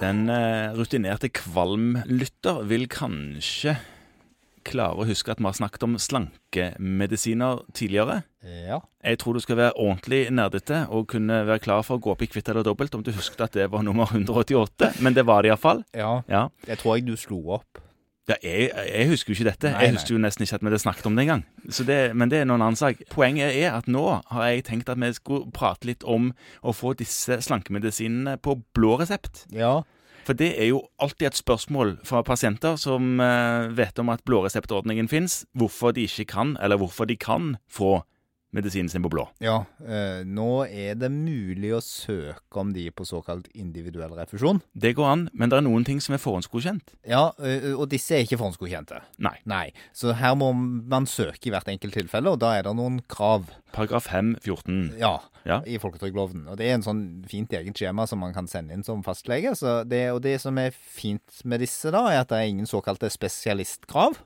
Den eh, rutinerte kvalmlytter vil kanskje klare å huske at vi har snakket om slankemedisiner tidligere. Ja. Jeg tror du skal være ordentlig nerdete og kunne være klar for å gå opp i kvitt eller dobbelt om du husket at det var nummer 188, men det var det iallfall. ja. Ja. Jeg tror jeg du slo opp. Ja, jeg, jeg husker jo ikke dette. Nei, jeg husker jo nesten ikke at vi hadde snakket om det engang. Så det- Men det er noen annen sak. Poenget er at nå har jeg tenkt at vi skulle prate litt om å få disse slankemedisinene på blå resept. Ja. For det er jo alltid et spørsmål fra pasienter som eh, vet om at blåreseptordningen fins, hvorfor de ikke kan, eller hvorfor de kan, få medisinen sin på blå. Ja. eh, nå er det mulig å søke om de på såkalt individuell refusjon. Det går an, men det er noen ting som er forhåndsgodkjent. Ja, eh, og disse er ikke forhåndsgodkjente. Nei. Nei. Så her må man søke i hvert enkelt tilfelle, og da er det noen krav. Paragraf 5-14. Ja, Ja. i folketrygdloven. Og det er en sånn fint eget skjema som man kan sende inn som fastlege. Så det, og det som er fint med disse, da, er at det er ingen såkalte spesialistkrav.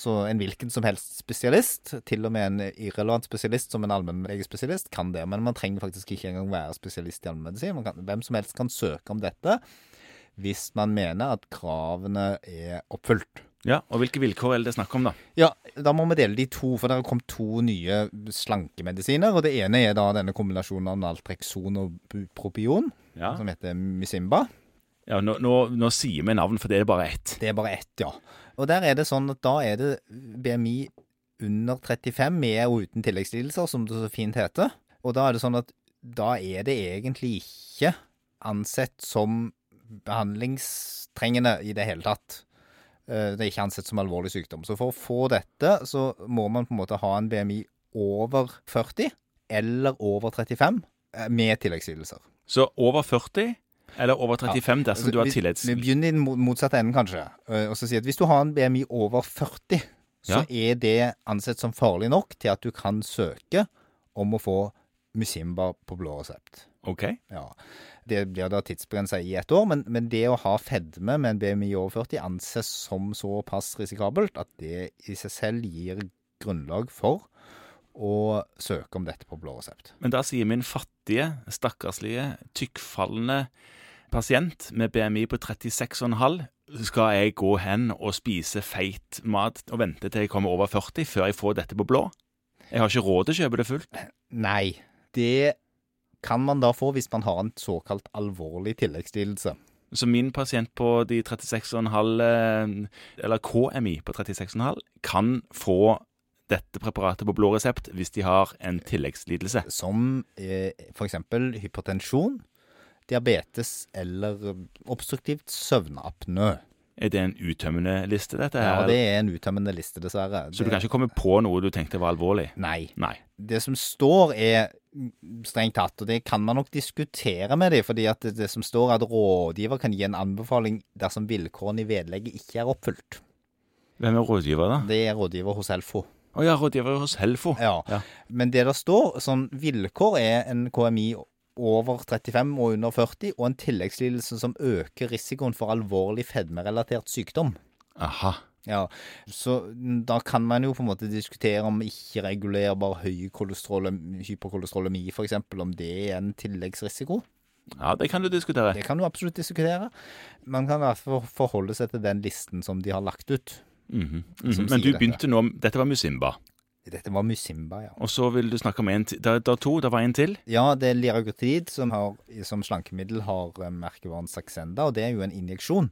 Så en hvilken som helst spesialist, til og med en irrelevant spesialist som en allmennlegespesialist, kan det. Men man trenger faktisk ikke engang være spesialist i allmennmedisin. Hvem som helst kan søke om dette hvis man mener at kravene er oppfylt. Ja, Og hvilke vilkår er det snakk om, da? Ja, da må vi dele de to, for det har kommet to nye slankemedisiner. Og det ene er da denne kombinasjonen av Naltrekson og bupropion, Ja, som heter Mysimba. ja nå, nå, nå sier vi navn, for det er bare ett. Det er bare ett, ja. Og der er det sånn at da er det BMI under 35 med og uten tilleggslidelser, som det så fint heter. Og da er det sånn at da er det egentlig ikke ansett som behandlingstrengende i det hele tatt. Eh, Det er ikke ansett som alvorlig sykdom. Så for å få dette, så må man på en måte ha en BMI over 40 eller over 35 eh, med tilleggslidelser. Så over 40 eller over 35 dersom Altså, du har tillits. tilleggs... Vi begynner i den motsatte enden, kanskje. eh, Og så si at hvis du har en BMI over 40, så er det ansett som farlig nok til at du kan søke om å få Musimba på blå resept. OK. Ja. Det blir da tidsbegrensa i ett år, men, men det å ha fedme med en BMI over 40 anses som såpass risikabelt at det i seg selv gir grunnlag for å søke om dette på blå resept. Men da sier min fattige, stakkarslige, tykkfallende pasient med BMI på 36,5 skal jeg gå hen og spise feit mat og vente til jeg kommer over 40 før jeg får dette på blå? Jeg har ikke råd til å kjøpe det fullt. Nei, det kan man da få hvis man har en såkalt alvorlig tilleggslidelse. Så min pasient på de 36,5, eh, eller KMI på 36,5, kan få dette preparatet på blå resept hvis de har en tilleggslidelse. Som eh, f.eks. hypotensjon, diabetes eller obstruktivt søvnapnø. Er det en uttømmende liste, dette her? Ja, det er en uttømmende liste, dessverre. Så du kan ikke komme på noe du tenkte var alvorlig? Nei. Nei. Det som står er strengt tatt, og det kan man nok diskutere med dem, fordi at det, det som står er at rådgiver kan gi en anbefaling dersom vilkårene i vedlegget ikke er oppfylt. Hvem er rådgiver, da? Det er rådgiver hos Helfo. Å ja, rådgiver hos Helfo. Ja. Ja. Men det der står, sånn vilkår er en KMI over 35 og under 40, og en tilleggslidelse som øker risikoen for alvorlig fedmerelatert sykdom. Aha. Ja, så da kan man jo på en måte diskutere om ikke-regulerbar høy kolesterol, hyperkolesterolemi f.eks., om det er en tilleggsrisiko. Ja, det kan du diskutere. Det kan du absolutt diskutere. Man kan i hvert fall forholde seg til den listen som de har lagt ut. Mhm. Som Men du begynte nå Dette var Musimba. Dette var Musimba, ja. Og så vil du snakke om en til. Det er to, det var en til. Ja, det er liraglutid som, har, som slankemiddel har eh, merkevaren Saxenda, og det er jo en injeksjon.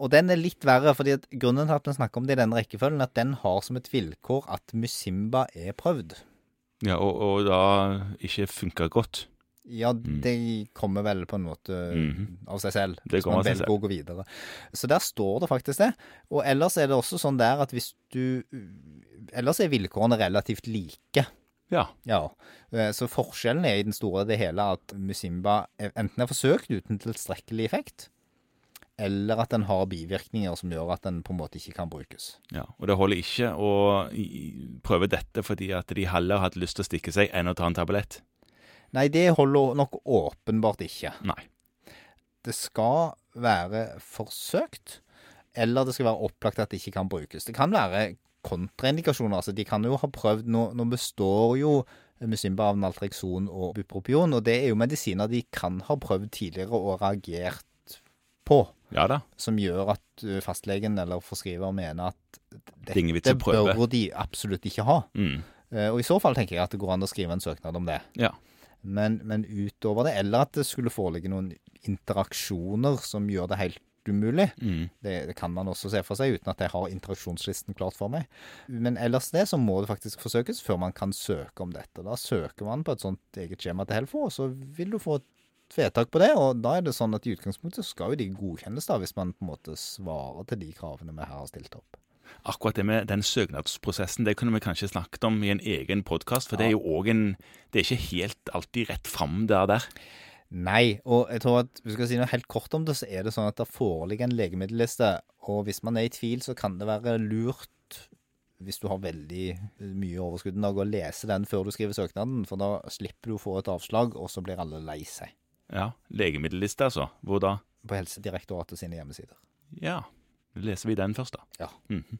Og den er litt verre, fordi at grunnen til at vi snakker om det i denne rekkefølgen, at den har som et vilkår at Musimba er prøvd. Ja, og, og da ikke funka godt. Ja, det kommer vel på en måte Mhm. av seg selv. Det hvis kommer man velger å gå videre. Så der står det faktisk det. Og ellers er det også sånn der at hvis du Ellers er vilkårene relativt like. Ja. Ja. Eh, Så forskjellen er i den store det hele at Musimba er- enten er forsøkt uten tilstrekkelig effekt, eller at den har bivirkninger som gjør at den på en måte ikke kan brukes. ja. Og det holder ikke å prøve dette fordi at de heller hadde lyst til å stikke seg enn å ta en tablett. Nei, det holder nok åpenbart ikke. Nei. det skal være forsøkt, eller det skal være opplagt at det ikke kan brukes. Det kan være kontraindikasjoner. altså De kan jo ha prøvd Nå, nå består jo Musimba av Naltrexon og Bupropion, og det er jo medisiner de kan ha prøvd tidligere og reagert på, Ja da. som gjør at fastlegen eller forskriver mener at dette bør de absolutt ikke ha. Mm. Eh, Og i så fall tenker jeg at det går an å skrive en søknad om det. Ja. Men, men utover det, eller at det skulle foreligge noen interaksjoner som gjør det helt umulig. Mm. Det, det kan man også se for seg, uten at jeg har interaksjonslisten klart for meg. Men ellers det, så må det faktisk forsøkes før man kan søke om dette. Da søker man på et sånt eget skjema til Helfo, og så vil du få et vedtak på det. Og da er det sånn at i utgangspunktet skal jo de godkjennes, da, hvis man på en måte svarer til de kravene vi her har stilt opp. Akkurat det med den søknadsprosessen, det kunne vi kanskje snakket om i en egen podkast. For det er jo òg en Det er ikke helt alltid rett fram der der. Nei, og jeg tror at vi skal si noe helt kort om det, så er det sånn at det foreligger en legemiddelliste, og hvis man er i tvil, så kan det være lurt hvis du har veldig mye overskudd en dag, å lese den før du skriver søknaden, for da slipper du å få et avslag, og så blir alle lei seg Ja, Legemiddelliste, altså. Hvor da? på Helsedirektoratet sine hjemmesider. Ja. Leser vi den først, da? Ja. Mhm.